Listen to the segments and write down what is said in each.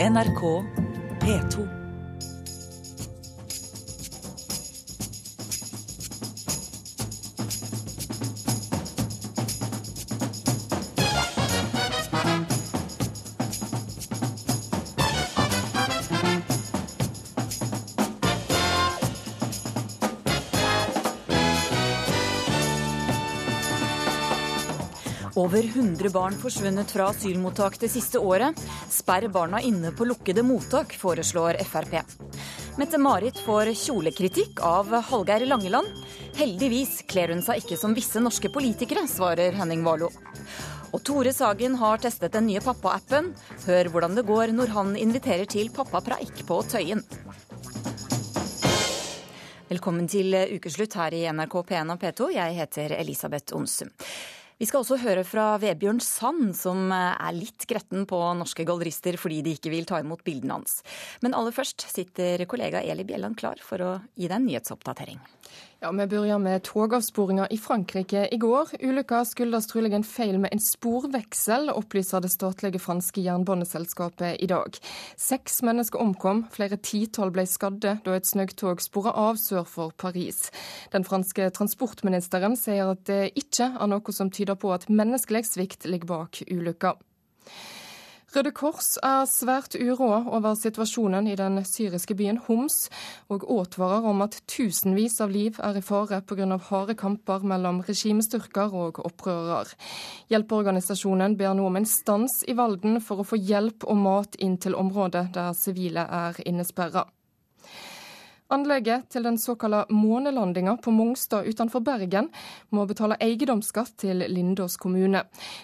NRK P2. Over 100 barn forsvunnet fra asylmottak det siste året. Sperr barna inne på lukkede mottak, foreslår Frp. Mette-Marit får kjolekritikk av Hallgeir Langeland. Heldigvis kler hun seg ikke som visse norske politikere, svarer Henning Warloe. Og Tore Sagen har testet den nye pappa-appen. Hør hvordan det går når han inviterer til pappapreik på Tøyen. Velkommen til ukeslutt her i NRK P1 og P2. Jeg heter Elisabeth Onsum. Vi skal også høre fra Vebjørn Sand, som er litt gretten på norske gallerister fordi de ikke vil ta imot bildene hans. Men aller først sitter kollega Eli Bjelland klar for å gi deg en nyhetsoppdatering. Ja, Vi begynner med togavsporinga i Frankrike i går. Ulykka skyldes trolig en feil med en sporveksel, opplyser det statlige franske jernbaneselskapet i dag. Seks mennesker omkom, flere titall ble skadde da et snøggtog spora av sør for Paris. Den franske transportministeren sier at det ikke er noe som tyder på at menneskelig svikt ligger bak ulykka. Røde Kors er svært uroa over situasjonen i den syriske byen Homs, og advarer om at tusenvis av liv er i fare pga. harde kamper mellom regimestyrker og opprørere. Hjelpeorganisasjonen ber nå om en stans i Valden for å få hjelp og mat inn til området der sivile er innesperra. Anlegget til den såkalla månelandinga på Mongstad utenfor Bergen må betale eiendomsskatt til Lindås kommune.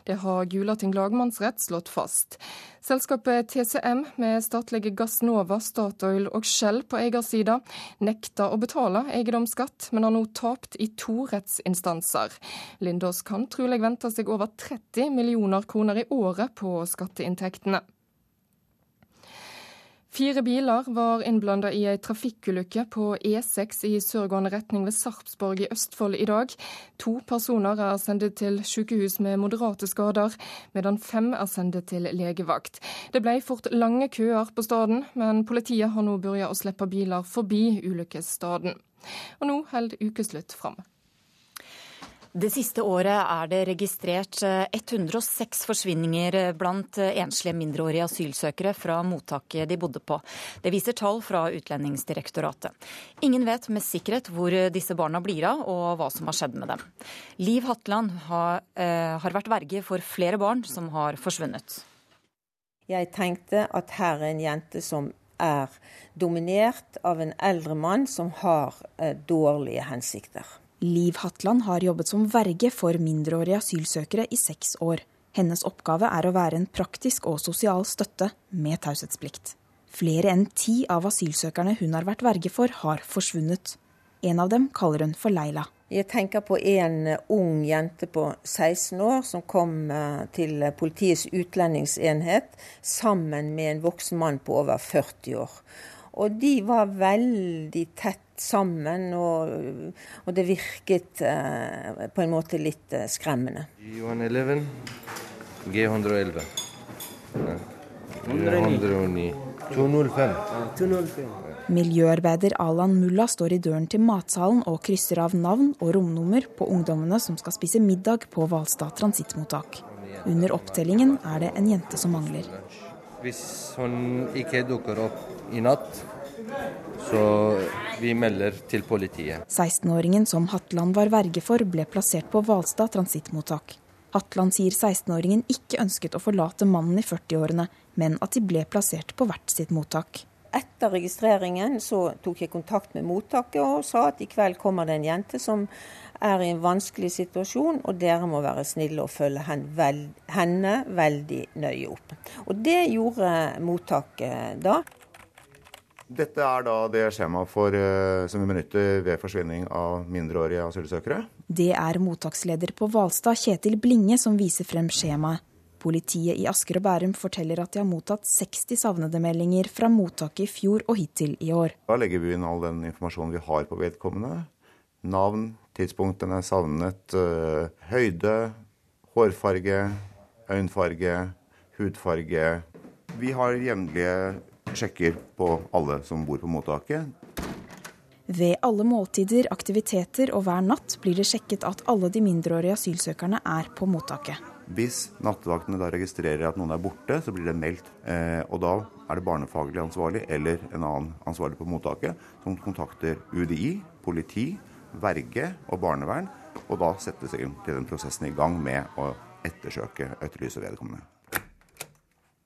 Det har Gulating lagmannsrett slått fast. Selskapet TCM med statlige Gassnova, Statoil og Shell på eiersida nekter å betale eiendomsskatt, men har nå tapt i to rettsinstanser. Lindås kan trolig vente seg over 30 millioner kroner i året på skatteinntektene. Fire biler var innblanda i ei trafikkulykke på E6 i sørgående retning ved Sarpsborg i Østfold i dag. To personer er sendt til sykehus med moderate skader, medan fem er sendt til legevakt. Det ble fort lange køer på staden, men politiet har nå begynt å slippe biler forbi ulykkesstaden. Og nå holder ukeslutt fram. Det siste året er det registrert 106 eh, forsvinninger blant eh, enslige mindreårige asylsøkere fra mottaket de bodde på. Det viser tall fra Utlendingsdirektoratet. Ingen vet med sikkerhet hvor disse barna blir av og hva som har skjedd med dem. Liv Hatland har, eh, har vært verge for flere barn som har forsvunnet. Jeg tenkte at her er en jente som er dominert av en eldre mann som har eh, dårlige hensikter. Liv Hatland har jobbet som verge for mindreårige asylsøkere i seks år. Hennes oppgave er å være en praktisk og sosial støtte med taushetsplikt. Flere enn ti av asylsøkerne hun har vært verge for, har forsvunnet. En av dem kaller hun for Leila. Jeg tenker på en ung jente på 16 år som kom eh, til politiets utlendingsenhet sammen med en voksen mann på over 40 år. Og de var veldig tett sammen, og, og det virket eh, på en måte litt eh, skremmende. G111, G111. 109. 205. Miljøarbeider Alan Mulla står i døren til matsalen og krysser av navn og romnummer på ungdommene som skal spise middag på Hvalstad transittmottak. Under opptellingen er det en jente som mangler. Hvis hun ikke dukker opp i natt, så vi melder til politiet. 16-åringen som Hatland var verge for, ble plassert på Hvalstad transittmottak. Hatland sier 16-åringen ikke ønsket å forlate mannen i 40-årene, men at de ble plassert på hvert sitt mottak. Etter registreringen så tok jeg kontakt med mottaket og sa at i kveld kommer det en jente som er i en vanskelig situasjon, og dere må være snille og følge henne veldig nøye opp. Og det gjorde mottaket da. Dette er da det skjemaet uh, som vi benytter ved forsvinning av mindreårige asylsøkere. Det er mottaksleder på Hvalstad, Kjetil Blinge, som viser frem skjemaet. Politiet i Asker og Bærum forteller at de har mottatt 60 savnede meldinger fra mottaket i fjor og hittil i år. Da legger vi inn all den informasjonen vi har på vedkommende. Navn, tidspunkt den er savnet, uh, høyde, hårfarge, øyenfarge, hudfarge, Vi har jevnlige sjekker på alle som bor på mottaket. Ved alle måltider, aktiviteter og hver natt blir det sjekket at alle de mindreårige asylsøkerne er på mottaket. Hvis nattevaktene da registrerer at noen er borte, så blir det meldt. Eh, og da er det barnefaglig ansvarlig eller en annen ansvarlig på mottaket som kontakter UDI, politi, verge og barnevern. Og da settes den prosessen i gang med å ettersøke, etterlyse vedkommende.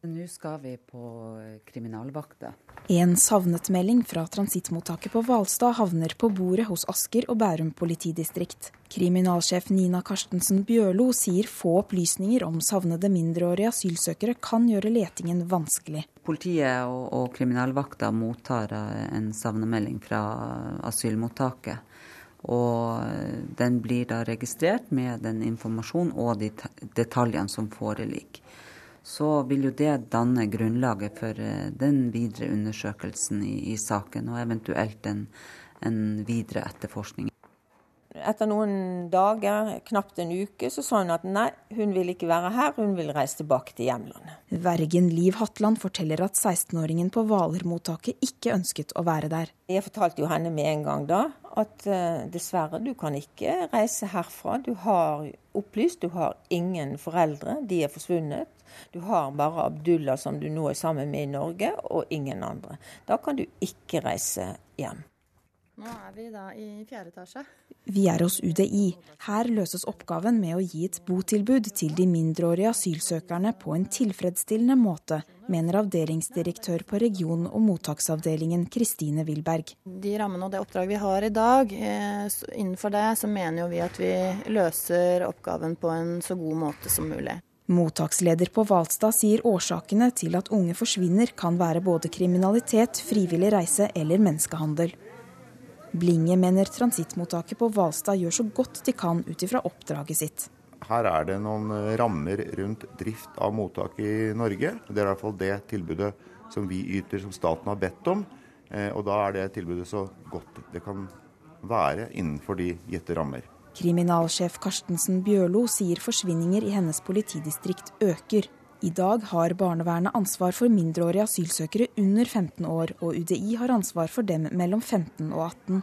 Nå skal vi på kriminalvakta. En savnetmelding fra transittmottaket på Hvalstad havner på bordet hos Asker og Bærum politidistrikt. Kriminalsjef Nina Karstensen Bjørlo sier få opplysninger om savnede mindreårige asylsøkere kan gjøre letingen vanskelig. Politiet og, og kriminalvakta mottar en savnemelding fra asylmottaket. Og den blir da registrert med den informasjonen og de detaljene som foreligger så vil jo det danne grunnlaget for eh, den videre undersøkelsen i, i saken, og eventuelt en, en videre etterforskning. Etter noen dager, knapt en uke, så sa hun at nei, hun vil ikke være her, hun vil reise tilbake til hjemlandet. Vergen Liv Hatland forteller at 16-åringen på Hvaler-mottaket ikke ønsket å være der. Jeg fortalte jo henne med en gang da at uh, dessverre, du kan ikke reise herfra. Du har opplyst, du har ingen foreldre, de er forsvunnet. Du har bare Abdullah som du nå er sammen med i Norge, og ingen andre. Da kan du ikke reise hjem. Nå er vi da i fjerde etasje. Vi er hos UDI. Her løses oppgaven med å gi et botilbud til de mindreårige asylsøkerne på en tilfredsstillende måte, mener avdelingsdirektør på region- og mottaksavdelingen Kristine Wilberg. De rammene og det oppdraget vi har i dag, eh, innenfor det så mener vi at vi løser oppgaven på en så god måte som mulig. Mottaksleder på Hvalstad sier årsakene til at unge forsvinner kan være både kriminalitet, frivillig reise eller menneskehandel. Blinge mener transittmottaket på Hvalstad gjør så godt de kan ut ifra oppdraget sitt. Her er det noen eh, rammer rundt drift av mottak i Norge. Det er i hvert fall det tilbudet som vi yter som staten har bedt om. Eh, og da er det tilbudet så godt det kan være innenfor de gitte rammer. Kriminalsjef Karstensen Bjørlo sier forsvinninger i hennes politidistrikt øker. I dag har barnevernet ansvar for mindreårige asylsøkere under 15 år, og UDI har ansvar for dem mellom 15 og 18.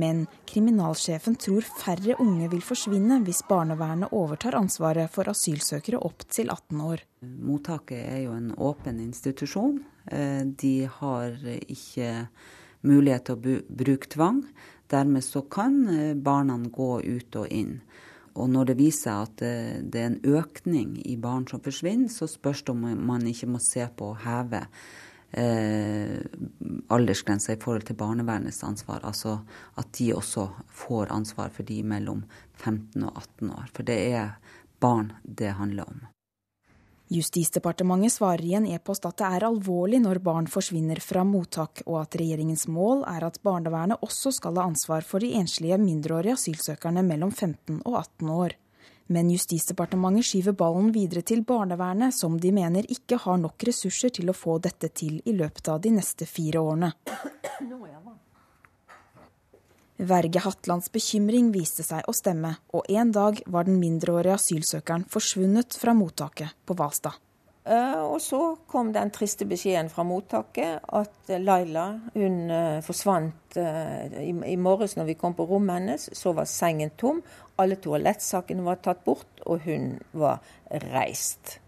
Men kriminalsjefen tror færre unge vil forsvinne hvis barnevernet overtar ansvaret for asylsøkere opp til 18 år. Mottaket er jo en åpen institusjon. Eh, de har ikke mulighet til å bruke tvang. Dermed så kan eh, barna gå ut og inn. Og når det viser seg at det er en økning i barn som forsvinner, så spørs det om man ikke må se på å heve eh, aldersgrensa i forhold til barnevernets ansvar. Altså at de også får ansvar for de mellom 15 og 18 år. For det er barn det handler om. Justisdepartementet svarer i en e-post at det er alvorlig når barn forsvinner fra mottak, og at regjeringens mål er at barnevernet også skal ha ansvar for de enslige mindreårige asylsøkerne mellom 15 og 18 år. Men Justisdepartementet skyver ballen videre til barnevernet, som de mener ikke har nok ressurser til å få dette til i løpet av de neste fire årene. Verge Hatlands bekymring viste seg å stemme, og en dag var den mindreårige asylsøkeren forsvunnet fra mottaket på Hvalstad. Eh, og så kom den triste beskjeden fra mottaket at Laila hun eh, forsvant eh, i morges når vi kom på rommet hennes. Så var sengen tom, alle toalettsakene var tatt bort, og hun var reist.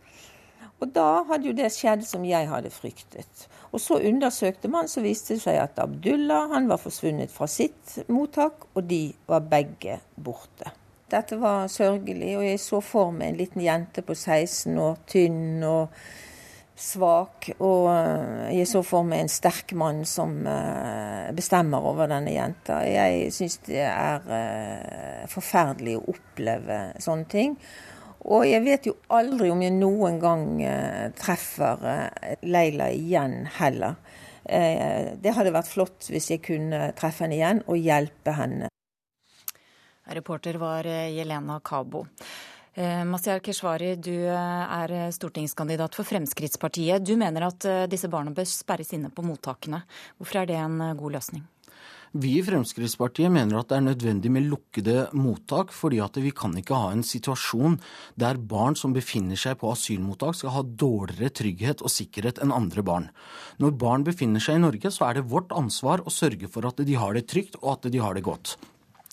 Og da hadde jo det skjedd som jeg hadde fryktet. Og så undersøkte man, så viste det seg at Abdullah han var forsvunnet fra sitt mottak, og de var begge borte. Dette var sørgelig, og jeg så for meg en liten jente på 16 år, tynn og svak. Og eh, jeg så for meg en sterk mann som eh, bestemmer over denne jenta. Jeg syns det er eh, forferdelig å oppleve sånne ting. Og jeg vet jo aldri om jeg noen gang eh, treffer eh, Leila igjen heller. Eh, det hadde vært flott hvis jeg kunne treffe henne igjen og hjelpe henne. Reporter var Jelena Kabo. Masiar Keshvari, du er stortingskandidat for Fremskrittspartiet. Du mener at disse barna bør sperres inne på mottakene. Hvorfor er det en god løsning? Vi i Fremskrittspartiet mener at det er nødvendig med lukkede mottak, fordi at vi kan ikke ha en situasjon der barn som befinner seg på asylmottak skal ha dårligere trygghet og sikkerhet enn andre barn. Når barn befinner seg i Norge, så er det vårt ansvar å sørge for at de har det trygt og at de har det godt.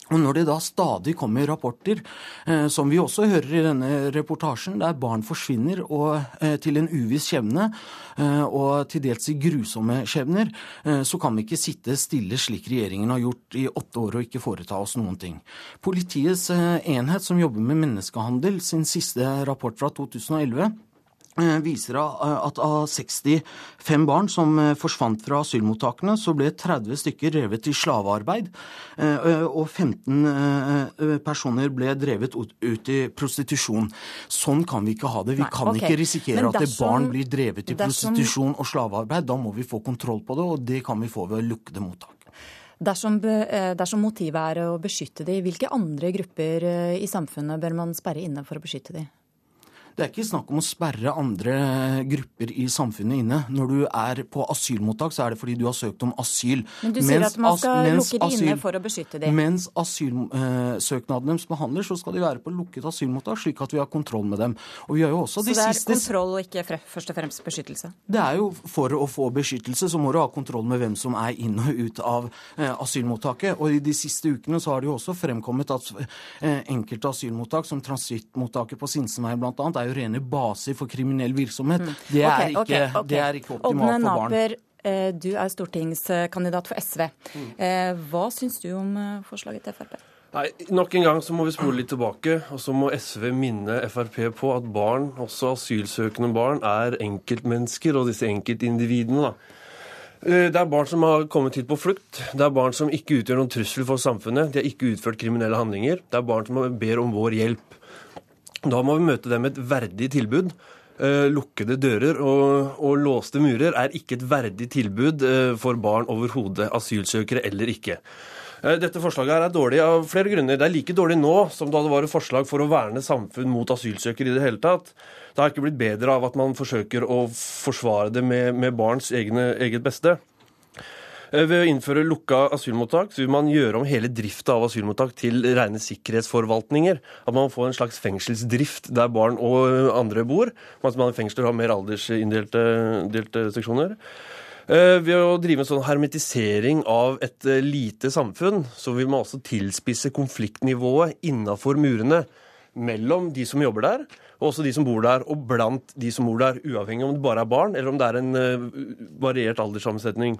Og når det da stadig kommer rapporter, eh, som vi også hører i denne reportasjen, der barn forsvinner og, eh, til en uviss skjebne, eh, og til dels i grusomme skjebner, eh, så kan vi ikke sitte stille slik regjeringen har gjort i åtte år og ikke foreta oss noen ting. Politiets eh, enhet som jobber med menneskehandel, sin siste rapport fra 2011 Eh, viser at av 65 barn som eh, forsvant fra asylmottakene, så ble 30 stykker drevet til slavearbeid, eh, og 15 personer ble drevet ut i prostitusjon. Sånn kan vi ikke ha det. Vi Nei, kan okay. ikke risikere dersom, at barn blir drevet til prostitusjon og slavearbeid. Da må vi få kontroll på det, og det kan vi få ved lukkede mottak. Dersom, eh, dersom motivet er å beskytte de, hvilke andre grupper eh, i samfunnet bør man sperre inne for å beskytte de? Det er ikke snakk om å sperre andre grupper i samfunnet inne. Når du er på asylmottak, så er det fordi du har søkt om asyl. Men du sier Mens at man skal lukke de inne for å beskytte dem? Mens asylsøknaden deres behandler, så skal de være på lukket asylmottak, slik at vi har kontroll med dem. Og vi har jo også Så de det er siste kontroll og ikke først og fremst beskyttelse? det er jo For å få beskyttelse så må du ha kontroll med hvem som er inn og ut av eh, asylmottaket. Og i de siste ukene så har det jo også fremkommet at eh, enkelte asylmottak, som transittmottaket på Sinsenveien bl.a., er jo rene baser for kriminell virksomhet. Det, er okay, ikke, okay, okay. det er ikke optimalt for barn. Naper, eh, du er stortingskandidat for SV. Mm. Eh, Hva syns du om eh, forslaget til Frp? Nei, Nok en gang så må vi spole litt tilbake, og så må SV minne Frp på at barn, også asylsøkende barn, er enkeltmennesker, og disse enkeltindividene. da. Eh, Det er barn som har kommet hit på flukt. Det er barn som ikke utgjør noen trussel for samfunnet. De har ikke utført kriminelle handlinger. Det er barn som ber om vår hjelp. Da må vi møte dem med et verdig tilbud. Eh, lukkede dører og, og låste murer er ikke et verdig tilbud eh, for barn overhodet, asylsøkere eller ikke. Eh, Dette forslaget her er dårlig av flere grunner. Det er like dårlig nå som da det var et forslag for å verne samfunn mot asylsøkere i det hele tatt. Det har ikke blitt bedre av at man forsøker å forsvare det med, med barns egne, eget beste. Eh, Ved å innføre lukka asylmottak så vil man gjøre om hele drifta av asylmottak til rene sikkerhetsforvaltninger. At man får en slags fengselsdrift der barn og andre bor. Mens man i fengsler har mer aldersinndelte delte seksjoner. Eh, Ved å drive med sånn hermetisering av et eh, lite samfunn, så vil man også tilspisse konfliktnivået innafor murene mellom de som jobber der, og også de som bor der, og blant de som bor der, uavhengig om det bare er barn, eller om det er en eh, variert alderssammensetning.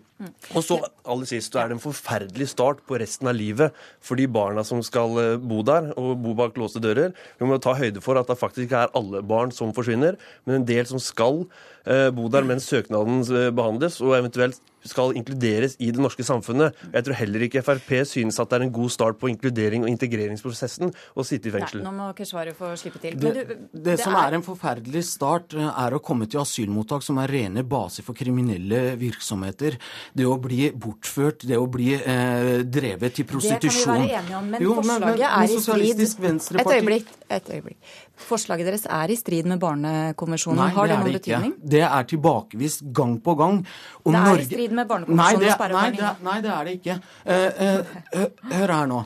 Og så aller sist så er det en forferdelig start på resten av livet for de barna som skal eh, bo der, og bo bak låste dører. Vi må ta høyde for at det faktisk ikke er alle barn som forsvinner, men en del som skal eh, bo der mens søknaden eh, behandles, og eventuelt skal inkluderes i det norske samfunnet. Jeg tror heller ikke Frp synes at det er en god start på inkludering og integreringsprosessen å sitte i Nei, fengsel. nå må Keshvari få slippe til. Det, Men du, det som er en forferdelig start, eh, er å komme til asylmottak som er rene baser for kriminelle virksomheter. Det å bli bortført, det å bli eh, drevet til prostitusjon. Det kan vi være enige om, men Jo, forslaget men er i strid Venstreparti- Et øyeblikk. Et øyeblikk. Forslaget deres er i strid med Barnekonvensjonen. Nei, Har det det noen ikke. Det er tilbakevist gang på gang. Og Det er i strid med Barnekonvensjonen Nei, det, nei, det, er det ikke. Eh, eh, hø- hør her nå.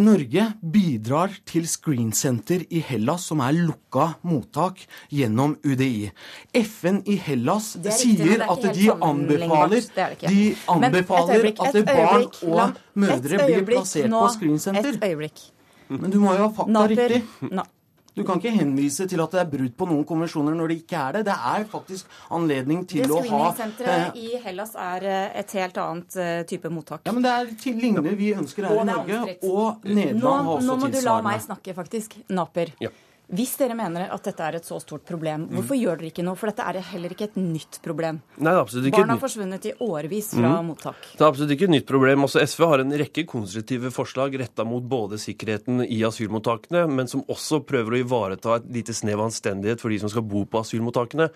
Norge bidrar til screensenter i Hellas, som er lukka mottak, gjennom UDI. FN i Hellas riktig, sier er at de anbefaler, er de anbefaler øyeblikk, at barn øyeblikk. Og mødre blir plassert nå. på screensenter. Et øyeblikk. Men du må jo ha fakta riktig. Du kan ikke henvise til at det er brudd på noen konvensjoner når det ikke er det. Det er faktisk anledning til å ha screeningssenteret eh, i Hellas er eh, et helt annet eh, type mottak. Ja, men det er til lignende vi ønsker her i Norge, og Nederland har også tilsvarende. nå må du la meg snakke, faktisk. Naper. Ja. Hvis dere mener at dette er et så stort problem, hvorfor gjør dere ikke noe? For dette er heller ikke et nytt problem. Nei, det er absolutt ikke Barn har forsvunnet i årevis fra mottak. Det er absolutt ikke et nytt problem. Også SV har en rekke konstruktive forslag retta mot både sikkerheten i asylmottakene, men som også prøver å ivareta et lite snev av anstendighet for de som skal bo på asylmottakene.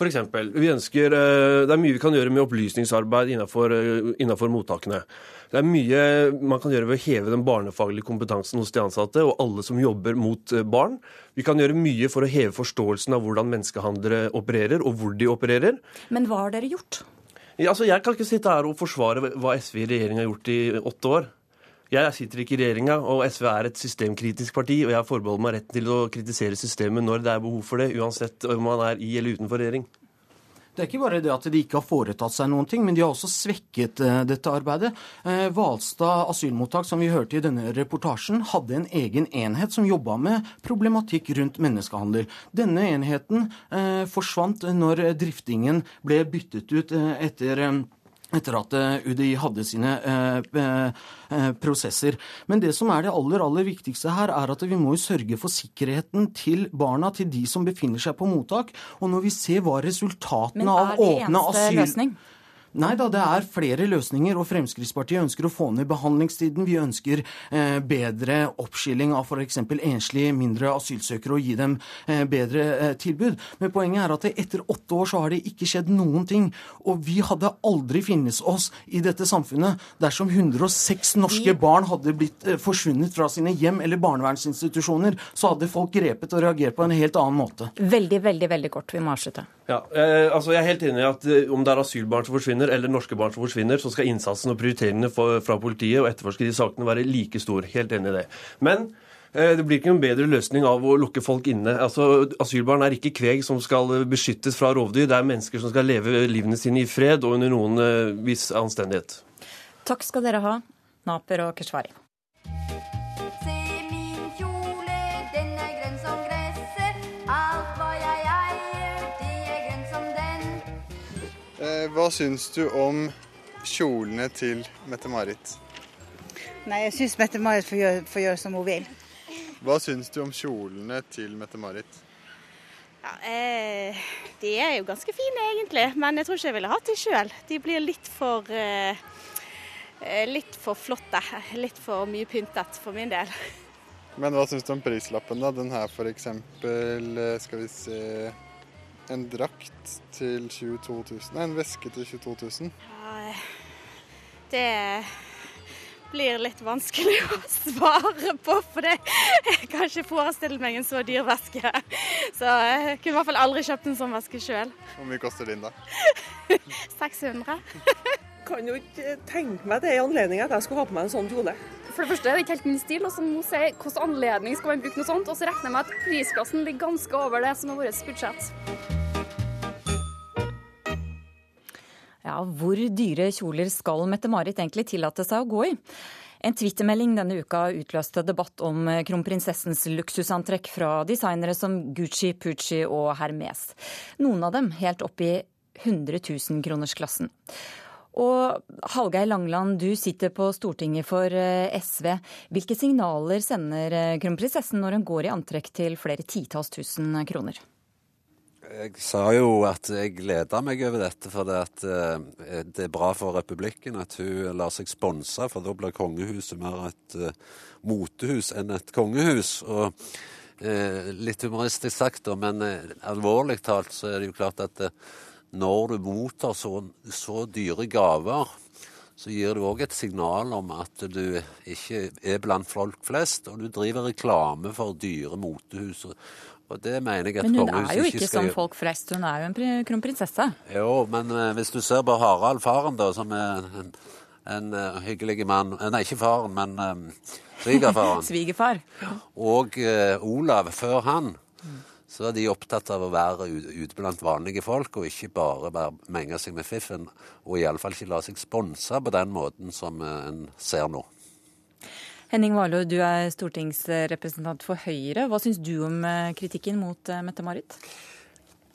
For eksempel, vi ønsker, eh, Det er mye vi kan gjøre med opplysningsarbeid innenfor, eh, innenfor mottakene. Det er mye man kan gjøre ved å heve den barnefaglige kompetansen hos de ansatte og alle som jobber mot eh, barn. Vi kan gjøre mye for å heve forståelsen av hvordan menneskehandlere opererer, og hvor de opererer. Men hva har dere gjort? Ja, altså, Jeg kan ikke sitte her og forsvare hva SV i regjering har gjort i åtte år. Jeg sitter ikke i regjeringa, og SV er et systemkritisk parti. Og jeg forbeholder meg retten til å kritisere systemet når det er behov for det, uansett om man er i eller utenfor regjering. Det er ikke bare det at de ikke har foretatt seg noen ting, men de har også svekket uh, dette arbeidet. Uh, Hvalstad asylmottak, som vi hørte i denne reportasjen, hadde en egen enhet som jobba med problematikk rundt menneskehandel. Denne enheten uh, forsvant når driftingen ble byttet ut etter etter at UDI hadde sine eh, eh, prosesser. Men det som er det aller, aller viktigste her, er at vi må sørge for sikkerheten til barna, til de som befinner seg på mottak. Og når vi ser hva resultatene av åpne asyl... Men er det eneste Løsning? Nei da, det er flere løsninger, og Fremskrittspartiet ønsker å få ned behandlingstiden. Vi ønsker eh, bedre oppskilling av f.eks. enslige mindre asylsøkere og gi dem eh, bedre eh, tilbud. Men poenget er at etter åtte år så har det ikke skjedd noen ting. Og vi hadde aldri finnes oss i dette samfunnet dersom 106 norske barn hadde blitt eh, forsvunnet fra sine hjem eller barnevernsinstitusjoner. Så hadde folk grepet og reagert på en helt annen måte. Veldig, veldig, veldig kort. Vi må avslutte. Ja, eh, altså Jeg er helt enig i at eh, om det er asylbarn som forsvinner, forsvinner, eller norske barn som forsvinner, så skal innsatsen og prioriteringene fra politiet og etterforske de sakene være like stor. Helt enig i det. Men eh, det blir ikke noen bedre løsning av å lukke folk inne. Altså, Asylbarn er ikke kveg som skal beskyttes fra rovdyr. Det er mennesker som skal leve livene sine i fred og under noen uh, viss anstendighet. Takk skal dere ha, Naper og Keshvari. Hva syns du om kjolene til Mette-Marit? Nei, jeg syns Mette-Marit får, gjøre, får gjøre som hun vil. Hva syns du om kjolene til Mette-Marit? Ja, eh, de er jo ganske fine egentlig, men jeg tror ikke jeg ville hatt de sjøl. De blir litt for eh, eh, litt for flotte. Litt for mye pyntet for min del. Men hva syns du om prislappen, da? Den her f.eks. Eh, skal vi se en drakt til 22 000. Nei, en veske til 22 000. Ja, det blir litt vanskelig å svare på, for det, jeg kan ikke forestille meg en så dyr veske. Så jeg kunne i hvert fall aldri kjøpt en sånn veske sjøl. Hvor mye koster din, da? 600. kan jo ikke tenke meg det i anledning at jeg skulle ha på meg en sånn kjole. For det første er det ikke helt min stil, og så må jeg si hvilken anledning skal man bruke noe sånt. Og så regner jeg med at prisklassen ligger ganske over det som er vårt budsjett. Ja, hvor dyre kjoler skal Mette-Marit egentlig tillate seg å gå i? En twittermelding denne uka utløste debatt om kronprinsessens luksusantrekk fra designere som Gucci, Pucci og Hermes. Noen av dem helt opp i 100 000-kronersklassen. Og Hallgeir Langland, du sitter på Stortinget for eh, SV. Hvilke signaler sender eh, kronprinsessen når hun går i antrekk til flere titalls tusen kroner? Jeg sa jo at jeg gleda meg over dette, for det, uh, det er bra for republikken at hun lar seg sponse, for da blir kongehuset mer et motehus enn et kongehus. Og Litt humoristisk sagt, da, men alvorlig talt så er det jo klart at når du mottar så, så dyre gaver, så gir du òg et signal om at du ikke er blant folk flest, og du driver reklame for dyre motehus. Og det mener jeg at Men hun er jo ikke, som folk flest, hun er jo en kronprinsesse. Jo, men uh, hvis du ser på Harald, faren, da, som er en, en uh, hyggelig mann uh, Nei, ikke faren, men um, svigerfaren. Svigerfar. Og Olav før han. Så er de opptatt av å være ute blant vanlige folk, og ikke bare, bare menge seg med fiffen. Og iallfall ikke la seg sponse på den måten som en ser nå. Henning Warloe, du er stortingsrepresentant for Høyre. Hva syns du om eh, kritikken mot eh, Mette-Marit?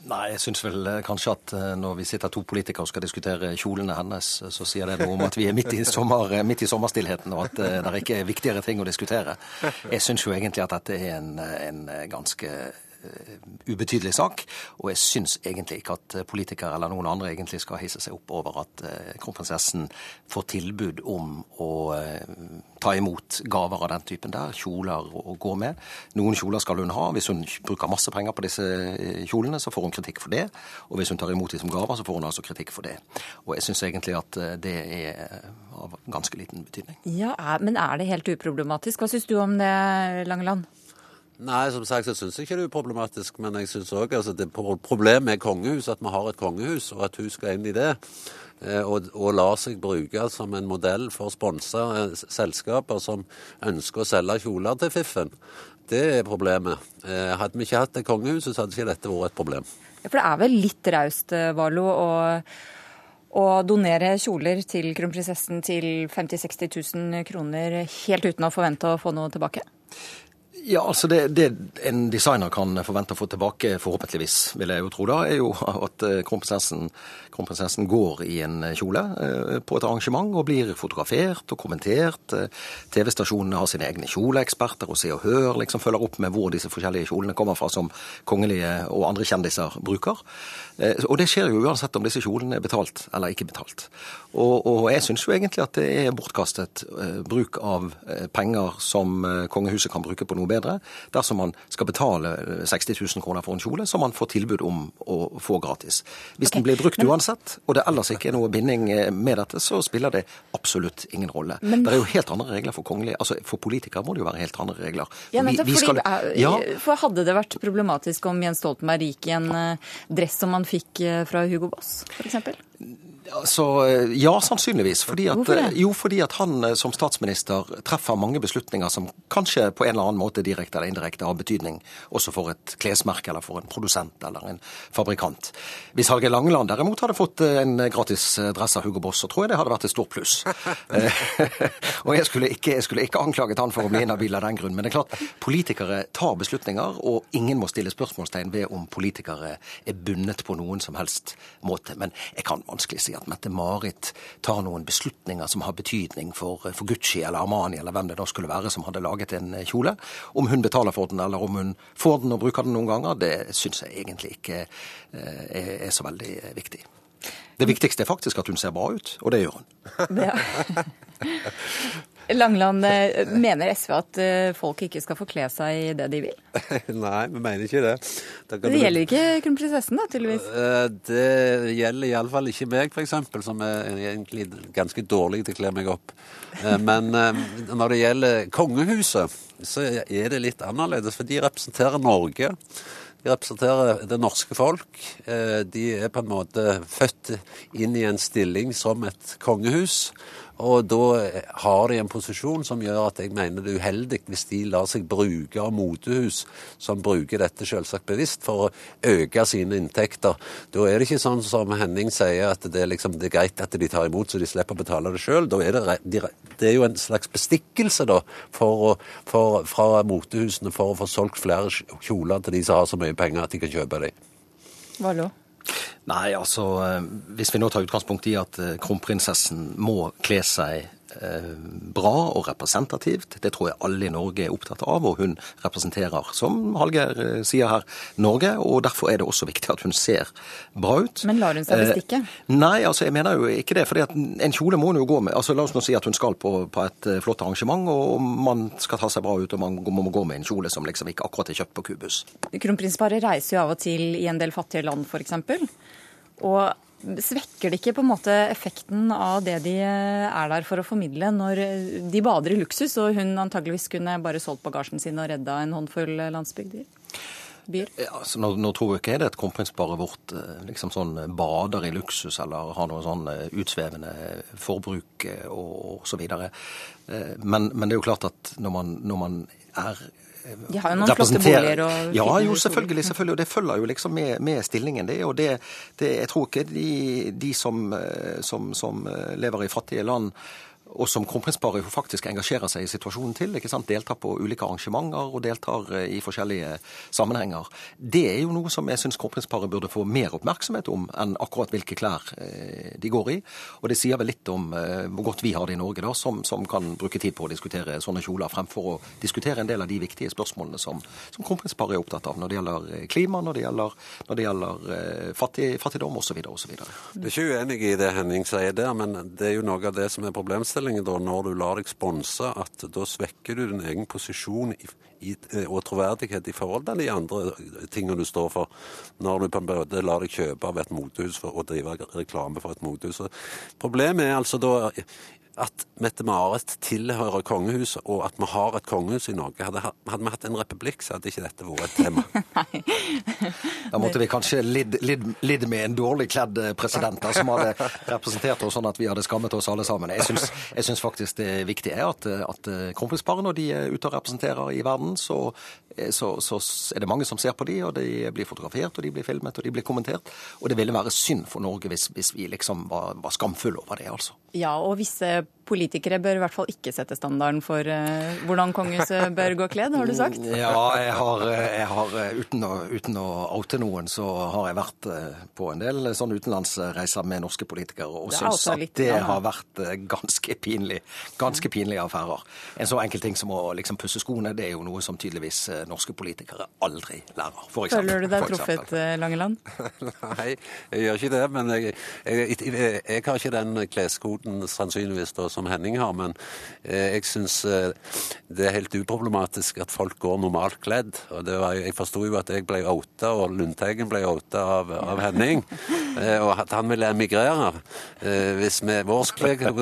Nei, jeg syns vel eh, kanskje at når vi sitter to politikere og skal diskutere kjolene hennes, så sier det noe om at vi er midt i, sommer, midt i sommerstillheten, og at det ikke er viktigere ting å diskutere. Jeg syns jo egentlig at dette er en, en ganske Eh, ubetydelig sak. Og jeg syns egentlig ikke at politikere eller noen andre egentlig skal hisse seg opp over at eh, kronprinsessen får tilbud om å eh, ta imot gaver av den typen der, kjoler å gå med. Noen kjoler skal hun ha. Hvis hun bruker masse penger på disse kjolene, så får hun kritikk for det. Og hvis hun tar imot dem som gaver, så får hun altså kritikk for det. Og jeg syns egentlig at det er av ganske liten betydning. Ja, Men er det helt uproblematisk? Hva syns du om det, Langeland? Nei, som sagt så syns jeg ikke det er uproblematisk. Men jeg syns òg altså, det problemet med kongehus, at vi har et kongehus, og at hun skal inn i det, og, og lar seg bruke som en modell for å sponse selskaper som ønsker å selge kjoler til fiffen. Det er problemet. Hadde vi ikke hatt det kongehuset, så hadde ikke dette vært et problem. Ja, For det er vel litt raust, Valo, å, å donere kjoler til kronprinsessen til 50 000-60 000 kroner helt uten å forvente å få noe tilbake? Ja, altså det, det, en designer kan forvente å få tilbake, forhåpentligvis, vil jeg jo tro da, er jo at eh, kronprinsessen, kronprinsessen går i en kjole eh, på et arrangement og blir fotografert og kommentert. Eh, TV-stasjonene har sine egne kjoleeksperter og Se og Hør liksom følger opp med hvor disse forskjellige kjolene kommer fra som kongelige og andre kjendiser bruker. Og det skjer jo uansett om disse kjolene er betalt eller ikke betalt. Og, og jeg syns jo egentlig at det er bortkastet bruk av penger som kongehuset kan bruke på noe bedre dersom man skal betale 60 000 kroner for en kjole som man får tilbud om å få gratis. Hvis okay. den blir brukt uansett, og det ellers ikke er noe binding eh, med dette, så spiller det absolutt ingen rolle. Men... Det er jo helt andre regler for kongelige. Altså For politikere må det jo være helt andre regler. Ja, vi, vi skal... ja. For hadde det vært problematisk om Jens Stoltenberg gikk i en eh, dress som han fikk eh, fra Hugo Boss, f.eks.? Altså, ja, sannsynligvis. Fordi at, Hvorfor det? Jo, fordi at han eh, som statsminister treffer mange beslutninger som kanskje på en eller annen måte direkte eller indirekte har betydning også for et klesmerke eller for en produsent eller en fabrikant. Hvis Hallgeir Langeland derimot hadde fått eh, en gratis dress av Hugo Boss, så tror jeg det hadde vært et stort pluss. og jeg skulle, ikke, jeg skulle ikke anklaget han for å bli inhabil av den grunn. Men det er klart, politikere tar beslutninger, og ingen må stille spørsmålstegn ved om politikere er bundet på noen som helst måte. Men jeg kan vanskelig å si at Mette-Marit tar noen beslutninger som har betydning for, for, Gucci eller Armani eller hvem det da skulle være som hadde laget en eh, kjole. Om hun betaler for den eller om hun får den og bruker den noen ganger, det syns jeg egentlig ikke eh, er, er så veldig eh, viktig. Det viktigste er faktisk at hun ser bra ut, og det gjør hun. Ja. Langland, eh, mener SV at eh, folk ikke skal få kle seg i det de vil? Nei, vi mener ikke det. Det, gjelder ikke kronprinsessen, da, tydeligvis? Eh, det gjelder iallfall ikke meg, f.eks., som er egentlig ganske dårlig til å kle meg opp. Men når det gjelder kongehuset, så er det litt annerledes, for de representerer Norge. De representerer det norske folk. De er på en måte født inn i en stilling som et kongehus. Og da har de en posisjon som gjør at jeg mener det er uheldig hvis de lar seg bruke av motehus som bruker dette selvsagt bevisst for å øke sine inntekter. Da er det ikke sånn som Henning sier, at det er, liksom, det er greit at de tar imot så de slipper å betale det sjøl. Det, det, er jo en slags bestikkelse da, for, for, fra motehusene for å få solgt flere kjoler til de som har så mye penger at de kan kjøpe dem. Hva da? Nei, altså eh, Hvis vi nå tar utgangspunkt i at eh, kronprinsessen må kle seg bra og representativt. Det tror jeg alle i Norge er opptatt av, og hun representerer, som Hallgeir sier her, Norge. Og derfor er det også viktig at hun ser bra ut. Men lar hun seg bestikke? Eh, nei, altså jeg mener jo ikke det. For en kjole må hun jo gå med. Altså La oss nå si at hun skal på, på, et flott arrangement, og man skal ta seg bra ut, og man må gå med en kjole som liksom ikke akkurat er kjøpt på kubus. Kronprinsparet reiser jo av og til i en del fattige land, f.eks. Og svekker det ikke på en måte effekten av det de er der for å formidle, når de bader i luksus, og hun antageligvis kunne bare solgt bagasjen sin og redda en håndfull landsbygder? Ja, altså, nå, nå, tror jeg ikke det er et kronprinsparet vårt eh, liksom sånn bader i luksus eller har noe sånn eh, utsvevende forbruk eh, og, og så videre. Men, men, det er jo klart at når man, når man er de har jo noen flotte boliger og Ja, jo, selvfølgelig. selvfølgelig, Og det følger jo liksom med, med stillingen, det. Og det, det, jeg tror ikke de, de som, eh, som, som lever i fattige land og som kronprinsparet faktisk engasjerer seg i situasjonen til. ikke sant? Deltar på ulike arrangementer og deltar eh, i forskjellige sammenhenger. Det er jo noe som jeg syns kronprinsparet burde få mer oppmerksomhet om enn akkurat hvilke klær eh, de går i. Og det sier vel litt om eh, hvor godt vi har det i Norge, da, som, som kan bruke tid på å diskutere sånne kjoler, fremfor å diskutere en del av de viktige spørsmålene som, som kronprinsparet er opptatt av når det gjelder klima, når det gjelder, når det gjelder fattig, fattigdom osv. osv. Du er ikke uenig i det Henning sier der, men det er jo noe av det som er problemstillingen problemstillingen da, når du lar deg sponse, at da svekker du din egen posisjon i, i, og troverdighet i forhold til de andre tingene du står for, når du på en måte lar deg kjøpe av et motehus for å drive reklame for et motehus. Problemet er altså da at Mette-Marit tilhører kongehuset, og at vi har et kongehus i Norge. Hadde, hadde vi hatt en republikk, så hadde ikke dette vært et tema. Da måtte vi kanskje lidd, lidd, lidd med en dårlig kledd eh, president da, som hadde representert oss sånn at vi hadde skammet oss alle sammen. Jeg syns, jeg syns faktisk det viktige er at, at kronprinsparet, når de er ute og representerer i verden, så, så, så, er det mange som ser på de, og de blir fotografert, og de blir filmet, og de blir kommentert. Og det ville være synd for Norge hvis, hvis vi liksom var, var skamfulle over det, altså. Ja, og visse politikere bør i hvert fall ikke sette standarden for uh, hvordan kongehuset bør gå kledd, har du sagt? Ja, jeg har, jeg har uten, å, uten, å, oute noen, så har jeg vært på en del sånne utenlandsreiser med norske politikere og syns at det ja. har vært ganske pinlig. Ganske pinlige affærer. En så enkel ting som å liksom pusse skoene, det er jo noe som tydeligvis norske politikere aldri lærer. For eksempel, Føler du deg truffet, Langeland? Nei, jeg gjør ikke det. Men jeg, jeg, jeg, jeg har ikke den kleskoden sannsynligvis da som Henning har, men eh, jeg syns eh, det er helt uproblematisk at folk går normalt kledd. og var, Jeg forsto jo at jeg ble outa, og Lundteigen ble outa av, av, Henning. Eh, og at han ville emigrere hvis vi, vår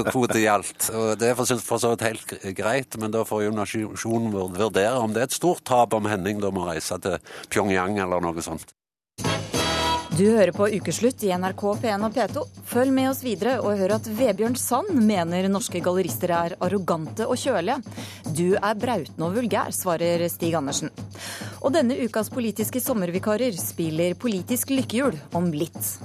kvote gjaldt. Og Det er for så vidt helt greit, men da får jo nasjonen vurdere om det er et stort tap om Henning da må reise til Pyongyang eller noe sånt. Du hører på Ukeslutt i NRK P1 og P2. Følg med oss videre og hør at Vebjørn Sand mener norske gallerister er arrogante og kjølige. Du er brautende og vulgær, svarer Stig Andersen. Og denne ukas politiske sommervikarer spiller politisk lykkehjul om litt.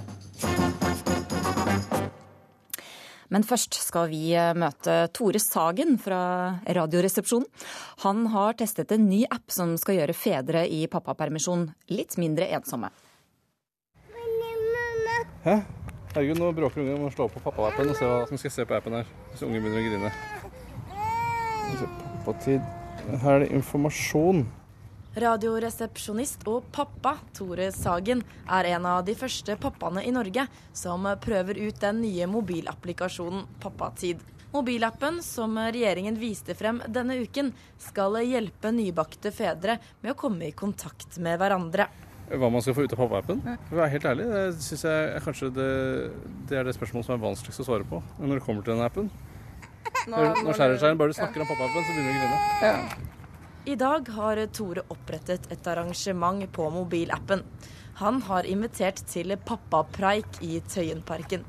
Men først skal vi møte Tore Sagen fra Radioresepsjonen. Han har testet en ny app som skal gjøre fedre i pappapermisjon litt mindre ensomme. Hæ? Herregud, nå bråker ungen. Må slå på pappa-appen og se hva som skal se på appen her. Hvis ungen begynner å grine. Pappatid. Her er det informasjon. Radioresepsjonist og pappa Tore Sagen er en av de første pappaene i Norge som prøver ut den nye mobilapplikasjonen Pappatid. Mobilappen som regjeringen viste frem denne uken, skal hjelpe nybakte fedre med å komme i kontakt med hverandre hva man skal få ut av pappa-appen. For å være helt ærlig, det syns jeg kanskje det, det, er det spørsmålet som er vanskeligst å svare på når det kommer til den appen. Når, når skjærer seg bare du snakker ja. om pappa-appen, så begynner du å grine. Ja. I dag har Tore opprettet et arrangement på mobilappen. Han har invitert til pappapreik i Tøyenparken.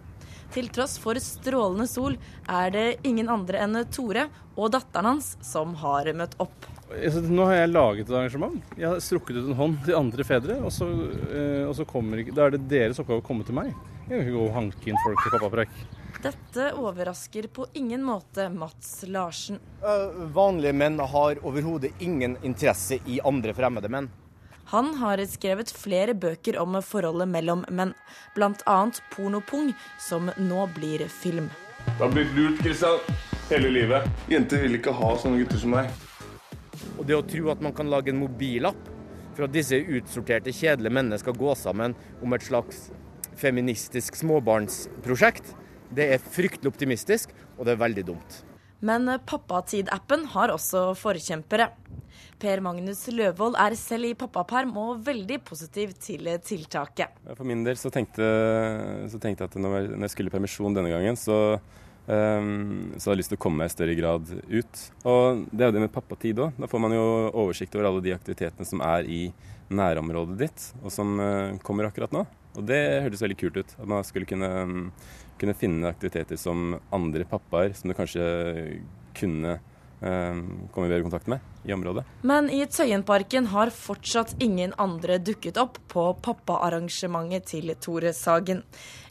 Til tross for strålende sol er det ingen andre enn Tore og datteren hans som har møtt opp. Nå har jeg laget et arrangement. Jeg har strukket ut en hånd til andre fedre. Og så, eh, og så kommer, da er det deres oppgave å komme til meg. Jeg kan ikke gå og hanke inn folk til pappapreik. Dette overrasker på ingen måte Mats Larsen. Uh, vanlige menn har overhodet ingen interesse i andre fremmede menn. Han har skrevet flere bøker om forholdet mellom menn, bl.a. Pornopung, som nå blir film. Du har blitt lurt, Kristian. Hele livet. Jenter vil ikke ha sånne gutter som deg. Og det å tro at man kan lage en mobilapp for at disse utsorterte, kjedelige mennene skal gå sammen om et slags feministisk småbarnsprosjekt, det er fryktelig optimistisk, og det er veldig dumt. Men Pappatid-appen har også forkjempere. Per Magnus Løvold er selv i pappaperm og veldig positiv til tiltaket. For min del så tenkte, så tenkte jeg at når jeg skulle i permisjon denne gangen, så Um, så jeg har lyst til å komme meg i større grad ut. Og det er jo det med pappatid òg. Da får man jo oversikt over alle de aktivitetene som er i nærområdet ditt, og som uh, kommer akkurat nå. Og det hørtes veldig kult ut. At man skulle kunne, kunne finne aktiviteter som andre pappaer, som du kanskje kunne Ehm, komme i bedre kontakt med i området. Men i Tøyenparken har fortsatt ingen andre dukket opp på pappaarrangementet til Tore Sagen.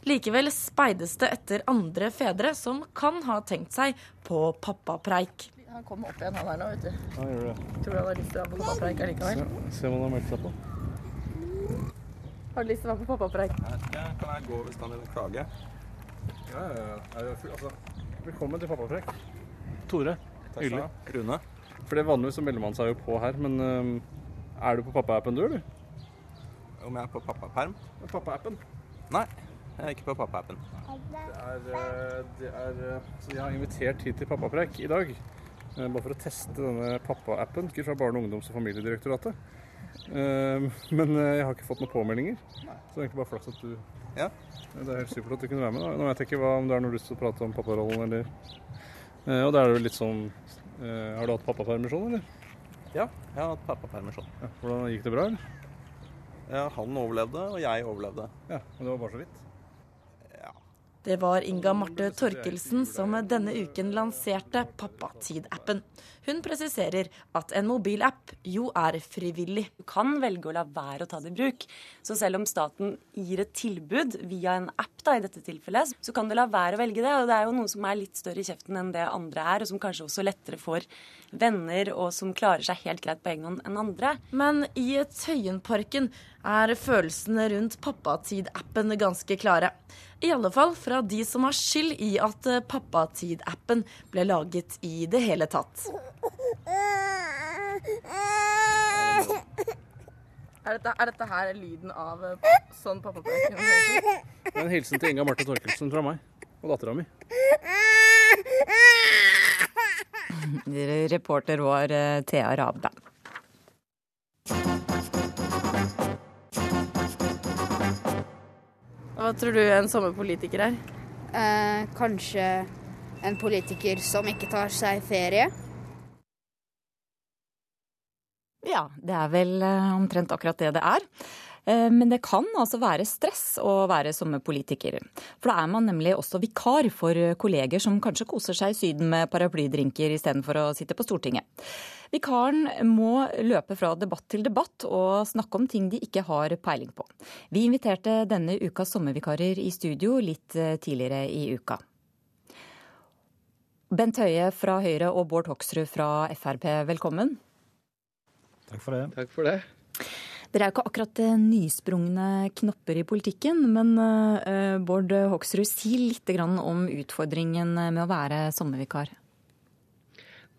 Likevel speides det etter andre fedre som kan ha tenkt seg på pappapreik. Han kommer opp igjen, han her nå, vet du. Ja, gjør det. Tror du han har lyst til å være på pappapreik allikevel? Se, se hva han har meldt seg på. Har du lyst til å være på pappapreik? Ja, kan jeg gå hvis han vil klage? Ja, ja, ja. Altså, velkommen til pappapreik. Tore. Hyggelig. Rune. For det Vanligvis så melder man seg jo på her, men uh, er du på pappa-appen du, eller? Om jeg er på pappaperm? Pappa-appen? Nei, jeg er ikke på pappa-appen. Det er, eh, det er eh, Så jeg har invitert hit til pappapreik i dag. Bare for å teste denne pappa-appen. Fra Barne-, ungdoms- og familiedirektoratet. Men jeg har ikke fått noen påmeldinger. Så det er egentlig bare flaks at du Ja. Det er helt supert at du kunne være med. Nå vet jeg ikke hva, om du har noe lyst til å prate om papparollen, eller og da er det litt sånn eh, Har du hatt pappapermisjon, eller? Ja, jeg har hatt pappapermisjon. Ja, hvordan Gikk det bra, eller? Ja, han overlevde, og jeg overlevde. Ja, Men det var bare så vidt? Det var Inga Marte Torkelsen som denne uken lanserte Pappatid-appen. Hun presiserer at en mobilapp jo er frivillig. Du kan velge å la være å ta det i bruk. Så selv om staten gir et tilbud via en app, da, i dette tilfellet, så kan du la være å velge det. Og det er jo noen som er litt større i kjeften enn det andre er, og som kanskje også lettere får venner, og som klarer seg helt greit på egen hånd enn andre. Men i Tøyenparken er følelsene rundt Pappatid-appen ganske klare. I alle fall fra de som har skyld i at Pappatid-appen ble laget i det hele tatt. Er dette, er dette her lyden av eh, sånn pappapreik? Det er en hilsen til Inga Marte Torkelsen fra meg og dattera mi. Reporter var eh, Thea Rabe. Hva tror du en sommerpolitiker er? Eh, kanskje en politiker som ikke tar seg ferie. Ja, det er vel eh, omtrent akkurat det det er. Eh, Men det kan altså være stress å være sommerpolitiker. For da er man nemlig også vikar for kolleger som kanskje koser seg i Syden med paraplydrinker istedenfor å sitte på Stortinget. Vikaren må løpe fra debatt til debatt og snakke om ting de ikke har peiling på. Vi inviterte denne ukas sommervikarer i studio litt eh, tidligere i uka. Bent Høie fra Høyre og Bård Hoksrud fra Frp, velkommen. Takk for det. Takk for det. Dere er jo ikke akkurat eh, nysprungne knopper i politikken, men uh, Bård Hoksrud, si litt om utfordringen med å være sommervikar.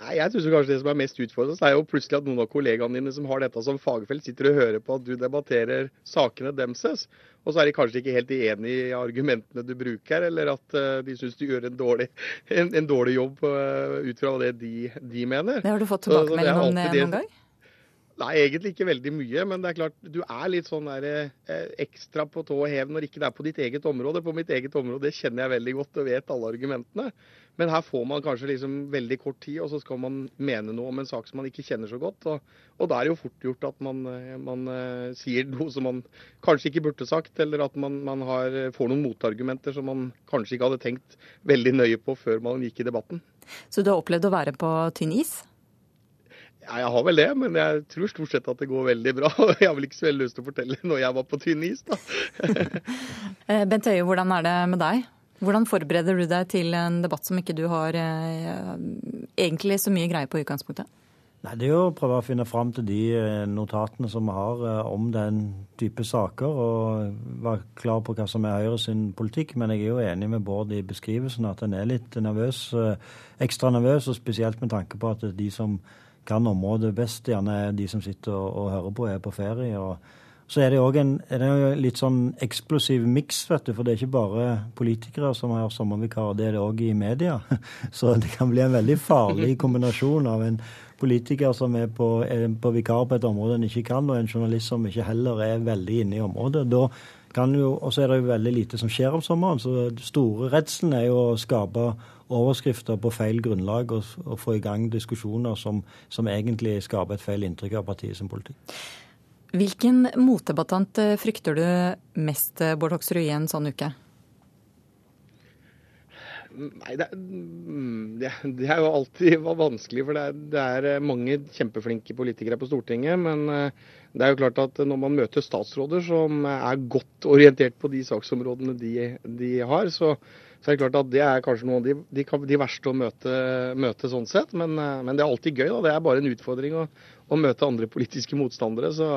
Nei, Jeg synes kanskje det som er mest utfordrende, er jo plutselig at noen av kollegaene dine som har dette som fagfelt, sitter og hører på at du debatterer sakene demses. Og så er de kanskje ikke helt enig i argumentene du bruker, eller at uh, de syns du gjør en dårlig, en, en dårlig jobb uh, ut fra det de, de, mener. Det har du fått tilbakemelding om det noen gang? Nei, egentlig ikke veldig mye. Men det er klart, du er litt sånn der, eh, ekstra på tå og hev når ikke det er på ditt eget område. På mitt eget område det kjenner jeg veldig godt og vet alle argumentene. Men her får man kanskje liksom veldig kort tid, og så skal man mene noe om en sak som man ikke kjenner så godt. Og, og da er det jo fort gjort at man, man uh, sier noe som man kanskje ikke burde sagt, eller at man, man har, får noen motargumenter som man kanskje ikke hadde tenkt veldig nøye på før man gikk i debatten. Så du har opplevd å være på tynn is? Ja, jeg har vel det, men jeg tror stort sett at det går veldig bra. Jeg har vel ikke så veldig lyst til å fortelle når jeg var på tynn is, da. Eh, Bent Høie, hvordan er det med deg? Hvordan forbereder du deg til en debatt som ikke du har eh, egentlig så mye greie på i utgangspunktet? Nei, Det er jo å prøve å finne fram til de eh, notatene som vi har eh, om den type saker, og være klar på hva som er Høyre sin politikk. Men jeg er jo enig med Bård i beskrivelsen at en er litt nervøs, ekstra nervøs, og spesielt med tanke på at de som kan området best, gjerne er de som sitter og, og hører på, er på ferie. og så er det òg en, en, litt sånn eksplosiv miks, vet du. For det er ikke bare politikere som har sommervikarer, det er det òg i media. Så det kan bli en veldig farlig kombinasjon av en politiker som er på, er på vikar på et område en ikke kan, og en journalist som ikke heller er veldig inne i området. Da kan jo, Og så er det jo veldig lite som skjer om sommeren. Så den store redselen er jo å skape overskrifter på feil grunnlag og, og få i gang diskusjoner som, som egentlig skaper et feil inntrykk av partiet som politikk. Hvilken motdebattant eh, frykter du mest, eh, Bård Hoksrud, i en sånn uke? Nei, det, mm, det, det, er jo alltid vanskelig, for det er, det er, eh, mange kjempeflinke politikere på Stortinget. Men det er jo klart at når man møter statsråder som er godt orientert på de saksområdene de, de har, så, så, er det klart at det er kanskje noen av de, de, de verste å møte, møte, sånn sett. Men, men, det er alltid gøy. Da. Det er bare en utfordring å, å møte andre politiske motstandere. Så,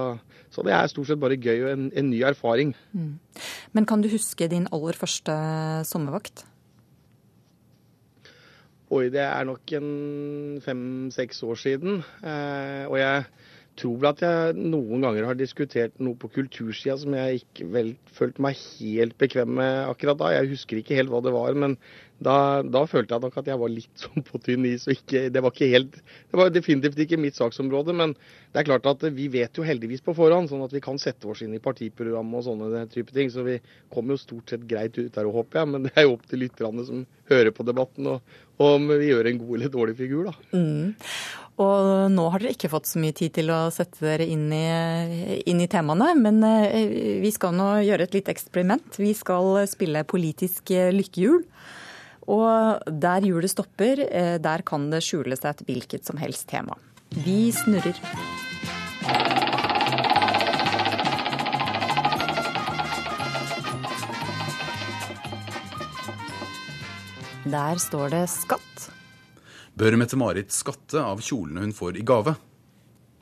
så, det er stort sett bare gøy og en, en ny erfaring. Mm. Men kan du huske din aller første sommervakt? Oi, det er nok en fem-seks år siden. Eh, og jeg tror vel at jeg noen ganger har diskutert noe på kultursida som jeg ikke vel følte meg helt bekvem med akkurat da. Jeg husker ikke helt hva det var, men da, da følte jeg nok at jeg var litt sånn på tynn is. og ikke, Det var ikke helt, det var definitivt ikke mitt saksområde, men det er klart at vi vet jo heldigvis på forhånd, sånn at vi kan sette oss inn i partiprogram og sånne type ting. Så vi kommer jo stort sett greit ut der, håper jeg. Men det er jo opp til lytterne som hører på debatten, og, og om vi gjør en god eller dårlig figur, da. Mm. Og nå har dere ikke fått så mye tid til å sette dere inn i, inn i temaene, men eh, vi skal nå gjøre et lite eksperiment. Vi skal spille politisk lykkehjul. Og der hjulet stopper, eh, der kan det skjule seg et hvilket som helst tema. Vi snurrer. Der står det skatt. Bør Mette-Marit skatte av kjolene hun får i gave?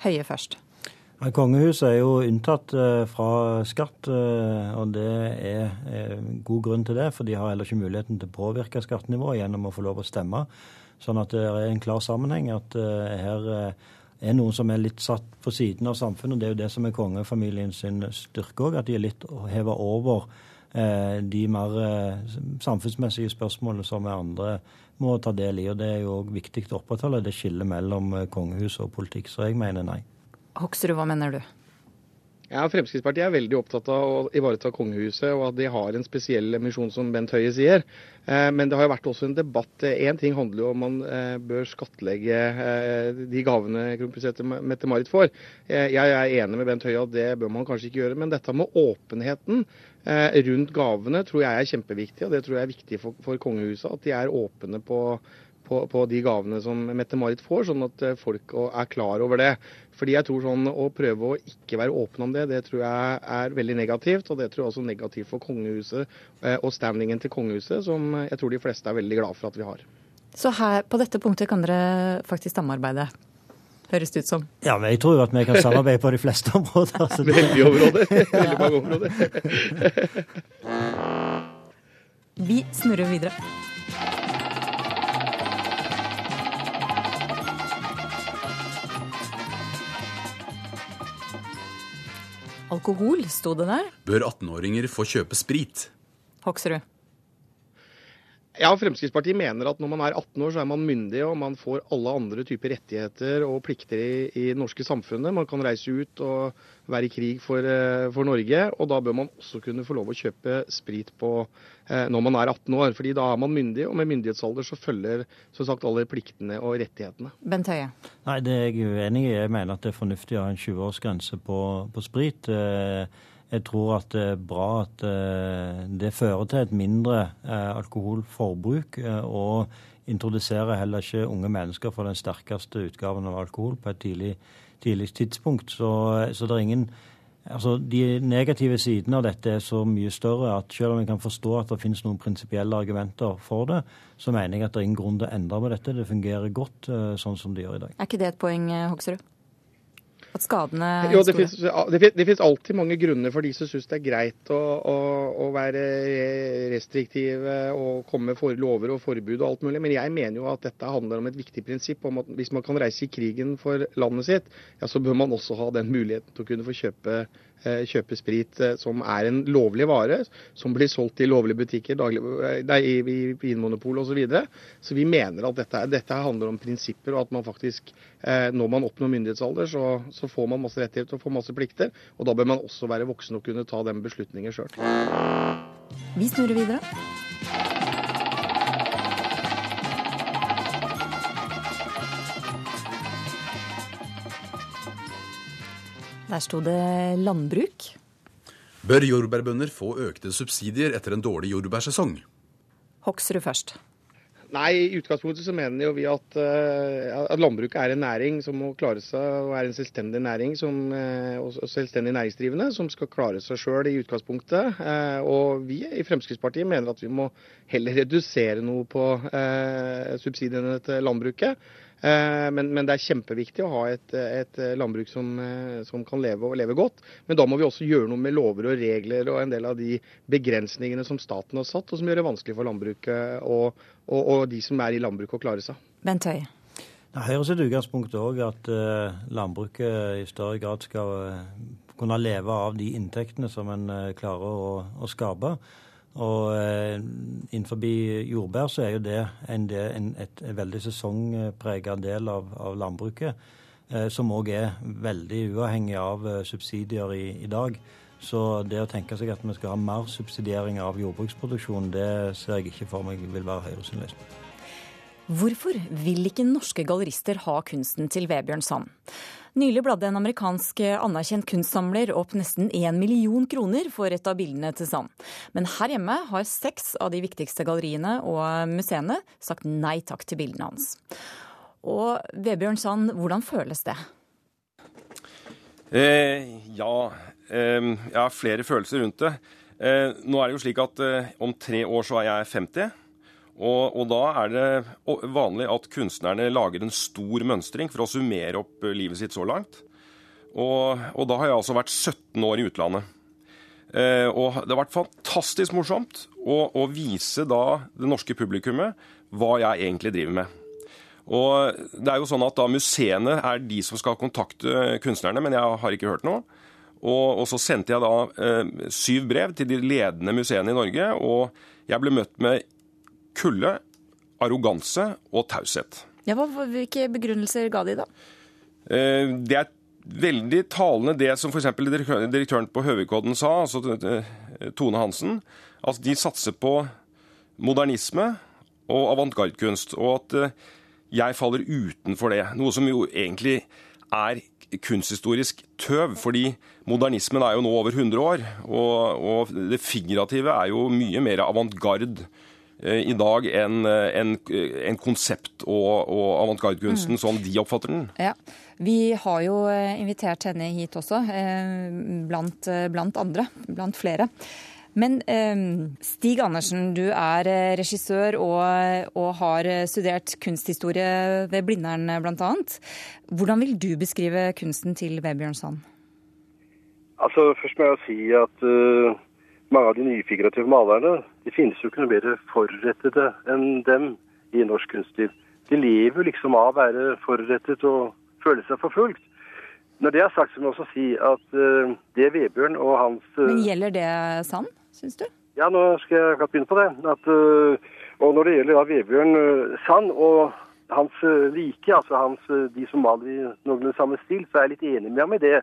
Høye først. Kongehuset er jo unntatt eh, fra skatt, eh, og det er eh, god grunn til det. For de har heller ikke muligheten til å påvirke skattenivået gjennom å få lov å stemme. Sånn at det er en klar sammenheng at her er noen som er litt satt på siden av samfunnet. og Det er jo det som er kongefamilien sin styrke òg, at de er litt heva over de mer samfunnsmessige spørsmålene som er andre må ta del i. Og det er jo òg viktig å opprettholde det skillet mellom kongehus og politikk. Så jeg mener nei. Hoksrud, hva mener du? Ja, Fremskrittspartiet er veldig opptatt av å ivareta kongehuset, og at de har en spesiell emisjon, som Bent Høie sier. Men det har jo vært også en debatt. Én ting handler jo om man bør skattlegge de gavene kronprinsesse Mette-Marit får. Jeg er enig med Bent Høie at det bør man kanskje ikke gjøre. Men dette med åpenheten rundt gavene tror jeg er kjempeviktig. Og det tror jeg er viktig for, for kongehuset. At de er åpne på på, på, de gavene som Mette-Marit får, sånn at folk er klar over det. Fordi jeg tror sånn Å prøve å ikke være åpen om det, det tror jeg er veldig negativt. Og det tror jeg også er negativt for kongehuset og standingen til kongehuset, som jeg tror de fleste er veldig glad for at vi har. Så her, på dette punktet kan dere faktisk samarbeide? Høres det ut som. Ja, men jeg tror jo at vi kan samarbeide på de fleste områder. Så Veldig områder. Veldig mange områder. Vi snurrer videre. Alkohol, sto det der. Bør 18-åringer få kjøpe sprit? Hoksrud. Ja, Fremskrittspartiet mener at når man er 18 år, så er man myndig, og man får alle andre typer rettigheter og plikter i, i det norske samfunnet. Man kan reise ut og være i krig for, for, Norge, og da bør man også kunne få lov å kjøpe sprit på eh, når man er 18 år. fordi da er man myndig, og med myndighetsalder så følger som sagt alle pliktene og rettighetene. Bent Høie? Nei, det er jeg uenig i. Jeg mener at det er fornuftig å ha en 20-årsgrense på, på sprit. Eh, jeg tror at det er bra at det fører til et mindre alkoholforbruk. Og introduserer heller ikke unge mennesker for den sterkeste utgaven av alkohol på et tidlig, tidlig tidspunkt. Så, så, det er ingen Altså, De negative sidene av dette er så mye større at selv om jeg kan forstå at det finnes noen prinsipielle argumenter for det, så mener jeg at det er ingen grunn til å endre på dette. Det fungerer godt sånn som det gjør i dag. Er ikke det et poeng, Hoksrud? At skadene er jo, det store? Finnes, det, det finnes alltid mange grunner for de som syns det er greit å, å, å, være restriktive og komme med for, lover og forbud og alt mulig. Men jeg mener jo at dette handler om et viktig prinsipp om at hvis man kan reise i krigen for landet sitt, ja, så bør man også ha den muligheten til å kunne få kjøpe, kjøpe sprit eh, som er en lovlig vare, som blir solgt i lovlige butikker, daglig, nei, i, i Vinmonopol osv. Så, videre. så vi mener at dette, dette handler om prinsipper, og at man faktisk, eh, når man oppnår myndighetsalder, så, så får man masse rettigheter og får masse plikter. Og da bør man også være voksen og kunne ta den beslutningen sjøl. Vi snurrer videre. Der sto det landbruk. Bør jordbærbønder få økte subsidier etter en dårlig jordbærsesong? Hoksrud først. Nei, i utgangspunktet så mener jo vi at, uh, at, landbruket er en næring som må klare seg, og er en selvstendig næring som, uh, og selvstendig næringsdrivende som skal klare seg sjøl i utgangspunktet. Uh, og vi i Fremskrittspartiet mener at vi må heller redusere noe på subsidiene til landbruket. Men, men, det er kjempeviktig å ha et, et landbruk som, som, kan leve og leve godt. Men da må vi også gjøre noe med lover og regler og en del av de begrensningene som staten har satt, og som gjør det vanskelig for landbruket og, og, og de som er i landbruket å klare seg. Bent Høie. Høyre sitt utgangspunkt òg at uh, landbruket i større grad skal uh, kunne leve av de inntektene som en uh, klarer å, å, skape. Og innenfor jordbær så er jo det en, del, en et, et veldig sesongpreget del av, av landbruket, som òg er veldig uavhengig av subsidier i, i dag. Så det å tenke seg at vi skal ha mer subsidiering av jordbruksproduksjon, det ser jeg ikke for meg vil være Høyres løsning. Hvorfor vil ikke norske gallerister ha kunsten til Vebjørn Sand? Nylig bladde en amerikansk anerkjent kunstsamler opp nesten én million kroner for et av bildene til Sand. Men her hjemme har seks av de viktigste galleriene og museene sagt nei takk til bildene hans. Og Vebjørn Sand, hvordan føles det? Eh, ja, eh, jeg har flere følelser rundt det. Eh, nå er det jo slik at eh, om tre år så er jeg 50. Og, og, da er det vanlig at kunstnerne lager en stor mønstring for å summere opp eh, livet sitt så langt. Og, og da har jeg altså vært 17 år i utlandet. Eh, og det har vært fantastisk morsomt å, å, vise da det norske publikummet hva jeg egentlig driver med. Og det er jo sånn at da Museene er de som skal kontakte kunstnerne, men jeg har ikke hørt noe. Og, og så sendte jeg da eh, syv brev til de ledende museene i Norge, og jeg ble møtt med kulde, arroganse og taushet. Ja, hvilke begrunnelser ga de, da? Eh, det er veldig talende det som f.eks. direktøren på Høvikodden sa, altså eh, Tone Hansen. Altså de satser på modernisme og avantgardekunst, og at eh, jeg faller utenfor det. Noe som jo egentlig er kunsthistorisk tøv, fordi modernismen er jo nå over 100 år. Og, og det figurative er jo mye mer avantgarde i dag enn en, en konsept- og, og avantgardekunsten mm. som de oppfatter den. Ja. Vi har jo eh, invitert henne hit også, eh, blant, blant andre. Blant flere. Men Stig Andersen, du er regissør og, og, har studert kunsthistorie ved Blindern bl.a. Hvordan vil du beskrive kunsten til Vebjørnson? Altså, først må jeg si at uh, mange av de nyfigurative malerne det finnes jo ikke noe mer forrettede enn dem i norsk kunstliv. De lever liksom av å være forrettet og føle seg forfulgt. Når det er sagt, så må jeg også si at uh, det Vebjørn og hans uh, Men gjelder det Sand, syns du? Ja, nå skal jeg akkurat begynne på det. At, uh, og når det gjelder da Vebjørn Sand og hans like, altså hans, de som maler i noenlunde samme stil, så er jeg litt enig med ham i det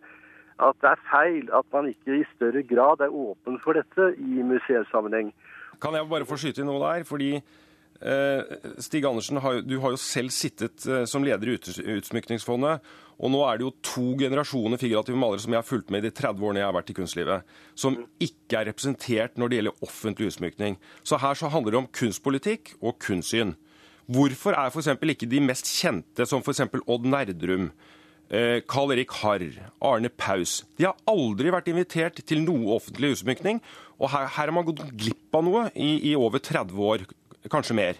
at det er feil at man ikke i større grad er åpen for dette i museumssammenheng. Kan jeg bare få skyte inn noe der? Fordi eh, Stig Andersen, har, du har jo selv sittet eh, som leder i Utsmykningsfondet. Og nå er det jo to generasjoner figurative malere som jeg har fulgt med i de 30 årene jeg har vært i kunstlivet, som ikke er representert når det gjelder offentlig utsmykning. Så her så handler det om kunstpolitikk og kunstsyn. Hvorfor er f.eks. ikke de mest kjente, som f.eks. Odd Nerdrum, eh, Karl Erik Harr, Arne Paus De har aldri vært invitert til noe offentlig utsmykning. Og her, her har man gått glipp av noe i, i over 30 år, kanskje mer.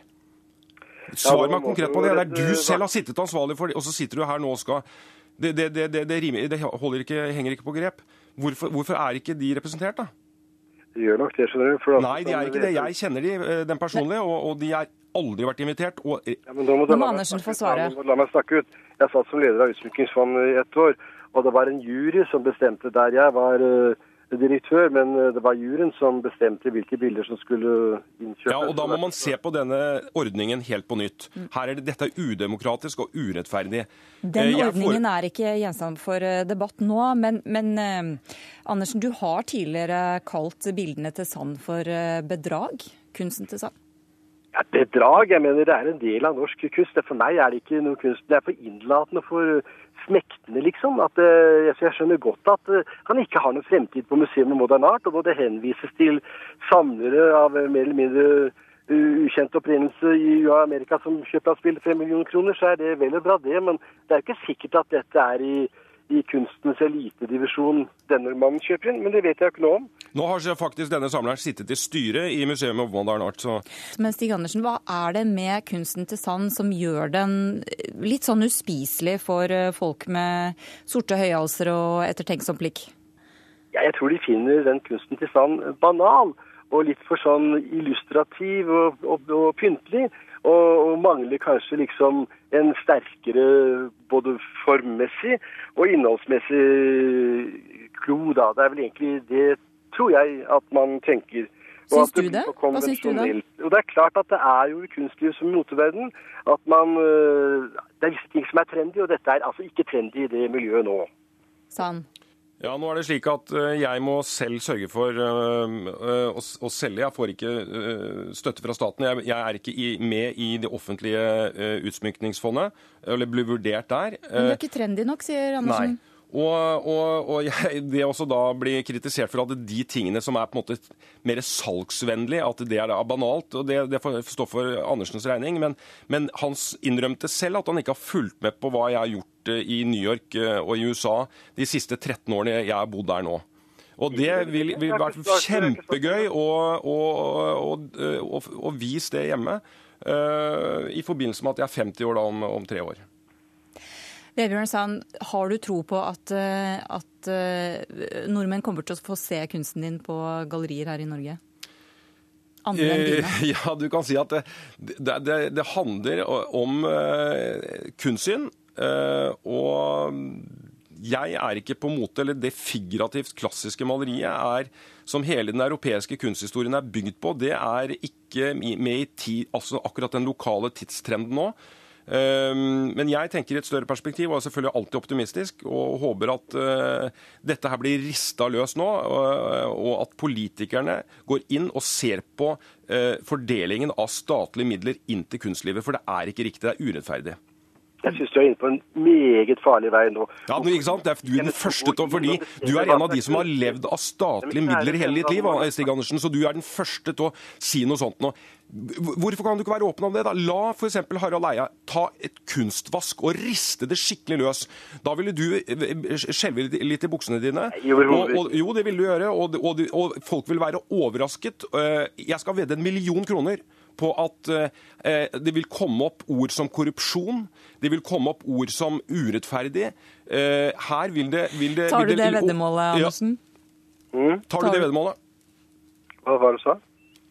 Svar meg konkret på det. Det er du eh, selv har sittet ansvarlig for det, og så sitter du her nå og skal Det, det, det, det, det ikke, henger ikke på grep. Hvorfor, hvorfor, er ikke de representert, da? De gjør nok det, skjønner du. Nei, de er ikke det. Jeg kjenner de, eh, den personlige, og, og de har aldri vært invitert. Og... Ja, men nå må, du. La meg snakke ut. Jeg satt som leder av Utsmykningsfondet i ett år, og det var en jury som bestemte der jeg var uh, direktør, men uh, det var juryen som bestemte hvilke bilder som skulle innkjøpes. Ja, og Da må man se på denne ordningen helt på nytt. Her er det, Dette er udemokratisk og urettferdig. Den ordningen er ikke gjenstand for debatt nå, men, men Andersen, du har tidligere kalt bildene til Sand for bedrag? Kunsten til Sand? Ja, bedrag? Jeg mener det er en del av norsk kunst. For meg er det ikke noe kunst. Det er for innlatende, for smektene, liksom. At, uh, jeg skjønner godt at uh, han ikke har noen fremtid på Museum of Modern Art. Og når det henvises til samlere av mer eller mindre ukjent opprinnelse i Amerika som kjøper av spill for fem millioner kroner, så er det vel og bra, det. Men det er ikke sikkert at dette er i i kunstens elitedivisjon denne mannen kjøper inn, men det vet jeg ikke noe om. Nå har faktisk denne samleren sittet i styret i Museum of Modern Art. Så. Men Stig Andersen, hva er det med kunsten til Sand som gjør den litt sånn uspiselig for eh, folk med sorte høyhalser og ettertenksom blikk? Ja, jeg tror de finner den kunsten til Sand banal. og litt for sånn illustrativ og, og, og pyntelig. Og, mangler kanskje liksom en sterkere både formmessig og innholdsmessig klo, da. Det er vel egentlig det, tror jeg, at man tenker. Og Syns du det? Hva syns du da? Og det er klart at det er jo i kunstlivet som i moteverden at man øh, Det er visse ting som er trendy, og dette er altså ikke trendy i det miljøet nå. sa han. Ja, nå er det slik at eh, jeg må selv sørge for eh, eh, å, selge. Jeg får ikke støtte fra staten. Jeg, er ikke med i det offentlige utsmykningsfondet, eller blir vurdert der. Men du er ikke trendy nok, sier Andersen. Nei. Og, og, og jeg, det også da blir kritisert for at de tingene som er på en måte mer salgsvennlige, at det er da banalt. og Det, det får stå for Andersens regning. Men, men han innrømte selv at han ikke har fulgt med på hva jeg har gjort eh, i New York eh, og i USA de siste 13 årene jeg har bodd der nå. Og det vil, vil være kjempegøy å, å, å vise det hjemme. uh, I forbindelse med at jeg er 50 år da om, om tre år. Vebjørn Sand, har du tro på at, eh, at eh, nordmenn kommer til å få se kunsten din på gallerier her i Norge? Eh, Ja, du kan si at det, det, det, det handler om uh, kunstsyn. Uh, og jeg er ikke på mote, eller det figurativt klassiske maleriet er, som hele den europeiske kunsthistorien er bygd på, det er ikke med i ti, altså akkurat den lokale tidstrenden nå. Um, Men jeg tenker i et større perspektiv og er selvfølgelig alltid optimistisk og håper at uh, dette her blir rista løs nå, uh, og at politikerne går inn og ser på uh, fordelingen av statlige midler inn til kunstlivet. For det er ikke riktig, det er urettferdig. Jeg syns du er inne på en meget farlig vei nå. Ja, men ikke sant? Det er, du den første til, fordi du er en av de som har levd av statlige midler hele ditt liv, Stig Andersen, så du er den første til å si noe sånt nå. Hvorfor kan du ikke være åpen om det? da? La f.eks. Harald Eia ta et kunstvask og riste det skikkelig løs. Da ville du eh, skjelve litt- i buksene dine. Og, og, jo, det ville du gjøre, og, og, folk vil være overrasket. Eh, Jeg skal vedde en million kroner på at eh, det vil komme opp ord som korrupsjon, det vil komme opp ord som urettferdig. Eh, her vil det, vil det Tar du det, det veddemålet, Ja. Andersen? Tar du det veddemålet? Hva var det du sa?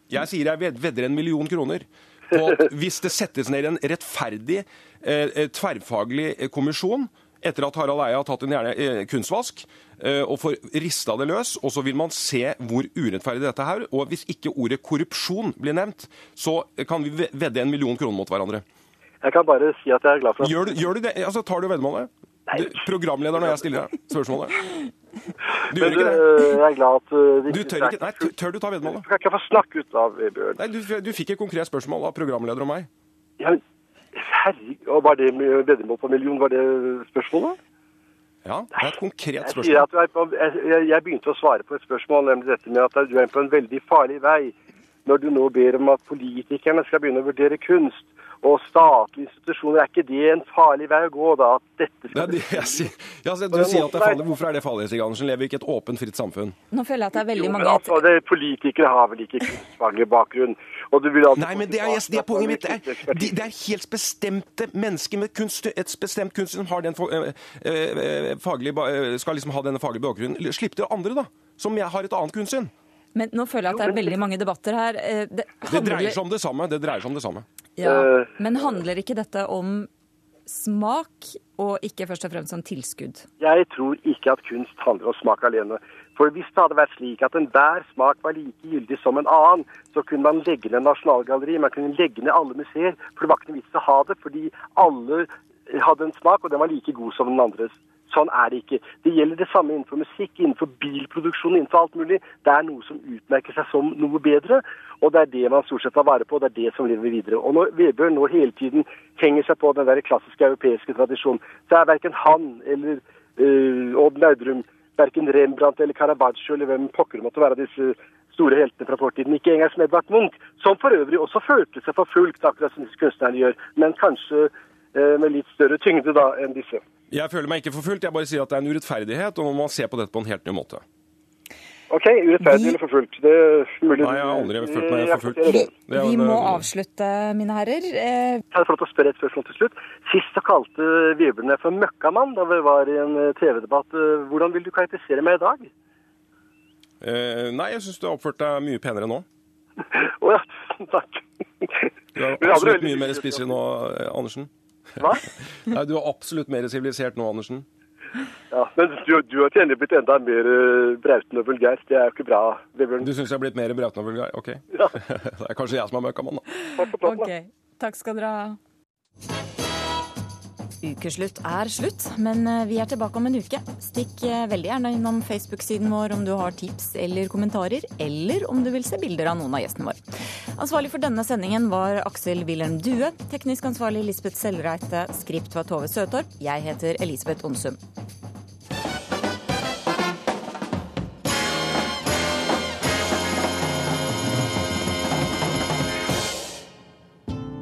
Jeg sier jeg vedder en million kroner på at hvis det settes ned en rettferdig, eh, tverrfaglig kommisjon etter at Harald Eia har tatt en gjerne, eh, kunstvask, eh, og får rista det løs, og så vil man se hvor urettferdig dette er. Og hvis ikke ordet korrupsjon blir nevnt, så kan vi vedde en million kroner mot hverandre. Jeg kan bare si at jeg er glad for at Gjør du, gjør du det? Altså, tar du veddemålet? Nei. Programlederen og jeg stiller deg spørsmålet? Du gjør ikke det? øh, Jeg er glad at de Du tør ikke? Nei, tør- du ta veddemålet? Du kan ikke få snakke ut av Bjørn. Nei, du, du fikk et konkret spørsmål av programleder og meg. Ja, men herregud, var det med veddemål på million, var det spørsmålet? Ja, det er et konkret Jeg, sier spørsmål. at er på, jeg, jeg- jeg begynte å svare på et spørsmål, nemlig dette med at du er på en veldig farlig vei når du nå ber om at politikerne skal begynne å vurdere kunst og statlige institusjoner. Er ikke det en farlig vei å gå, da? At dette Ja, skal det, jeg, sier- ja, så du sier at det er farlig. Hvorfor er det farlig, Stig Andersen? Lever vi ikke i et åpent, fritt samfunn? Nå føler jeg at det er veldig Jo, men mange altså, det, Politikere har vel ikke kunstfaglig bakgrunn. Og du vil alltid Nei, men det er, det er poenget mitt. Det er, de, det er helt bestemte mennesker med kunst, et bestemt kunst som har den for, øh, eh, faglige, skal liksom ha denne faglige bakgrunnen. Slipp til andre, da, som jeg har et annet kunstsyn. Men nå føler jeg at det er veldig mange debatter her. Det, Det Det dreier seg om det samme. Det dreier seg om det samme. ja, men handler ikke dette om smak, og ikke først og fremst om tilskudd? Jeg tror ikke at kunst handler om smak alene. For hvis det hadde vært slik at enhver smak var like gyldig som en annen, så kunne man legge ned Nasjonalgalleriet, man kunne legge ned alle museer. For det var ikke noe vits å ha det, fordi alle hadde en smak, og den var like god som den andres. Sånn er det ikke. Det gjelder det samme innenfor musikk, innenfor bilproduksjon, innenfor alt mulig. Det er noe som utmerker seg som noe bedre, og det er det man stort sett tar vare på. Det er det som lever videre. Og når Vebjørn nå hele tiden henger seg på den der klassiske europeiske tradisjonen, så er verken han eller uh, Odd Laudrum, verken Rembrandt eller Caravaggio eller hvem pokker måtte være disse store heltene fra fortiden, ikke engang som Edvard Munch, som for øvrig også følte seg forfulgt, akkurat som disse kunstnerne gjør, men kanskje eh, med litt større tyngde da enn disse. Jeg føler meg ikke forfulgt. Jeg bare sier at det er en urettferdighet, og man må se på dette på en helt ny måte. OK, urettferdig eller forfulgt. Det er mulig Nei, jeg har aldri følt meg forfulgt. jo Vi må avslutte, mine herrer. Eh, Kan jeg få lov til å spørre et spørsmål til slutt? Sist så kalte Vebjørn meg for møkkamann da vi var i en eh, TV-debatt. Eh, Hvordan vil du karakterisere meg i dag? Eh, nei, jeg syns du har oppført deg mye penere nå. Å ja, takk. Du er absolutt mye mer spissig nå, eh, Andersen. Hva? Nei, du er absolutt mer sivilisert nå, Andersen. Ja, men du, du har til blitt enda mer uh, brautende og vulgær. Det er jo ikke bra, Vebjørn. Du syns jeg er blitt mer brautende og vulgær? OK. det er kanskje jeg som er møkkamann, da. Takk for praten. Ok, takk skal dere ha. Ukeslutt er slutt, men eh, vi er tilbake om en uke. Stikk eh, veldig gjerne innom Facebook-siden vår om du har tips eller kommentarer, eller om du vil se bilder av noen av gjestene våre. Ansvarlig for denne sendingen var Aksel Wilhelm Due. Teknisk ansvarlig Lisbeth Sellreite. Skript var Tove Søtorp. Jeg heter Elisabeth Onsum.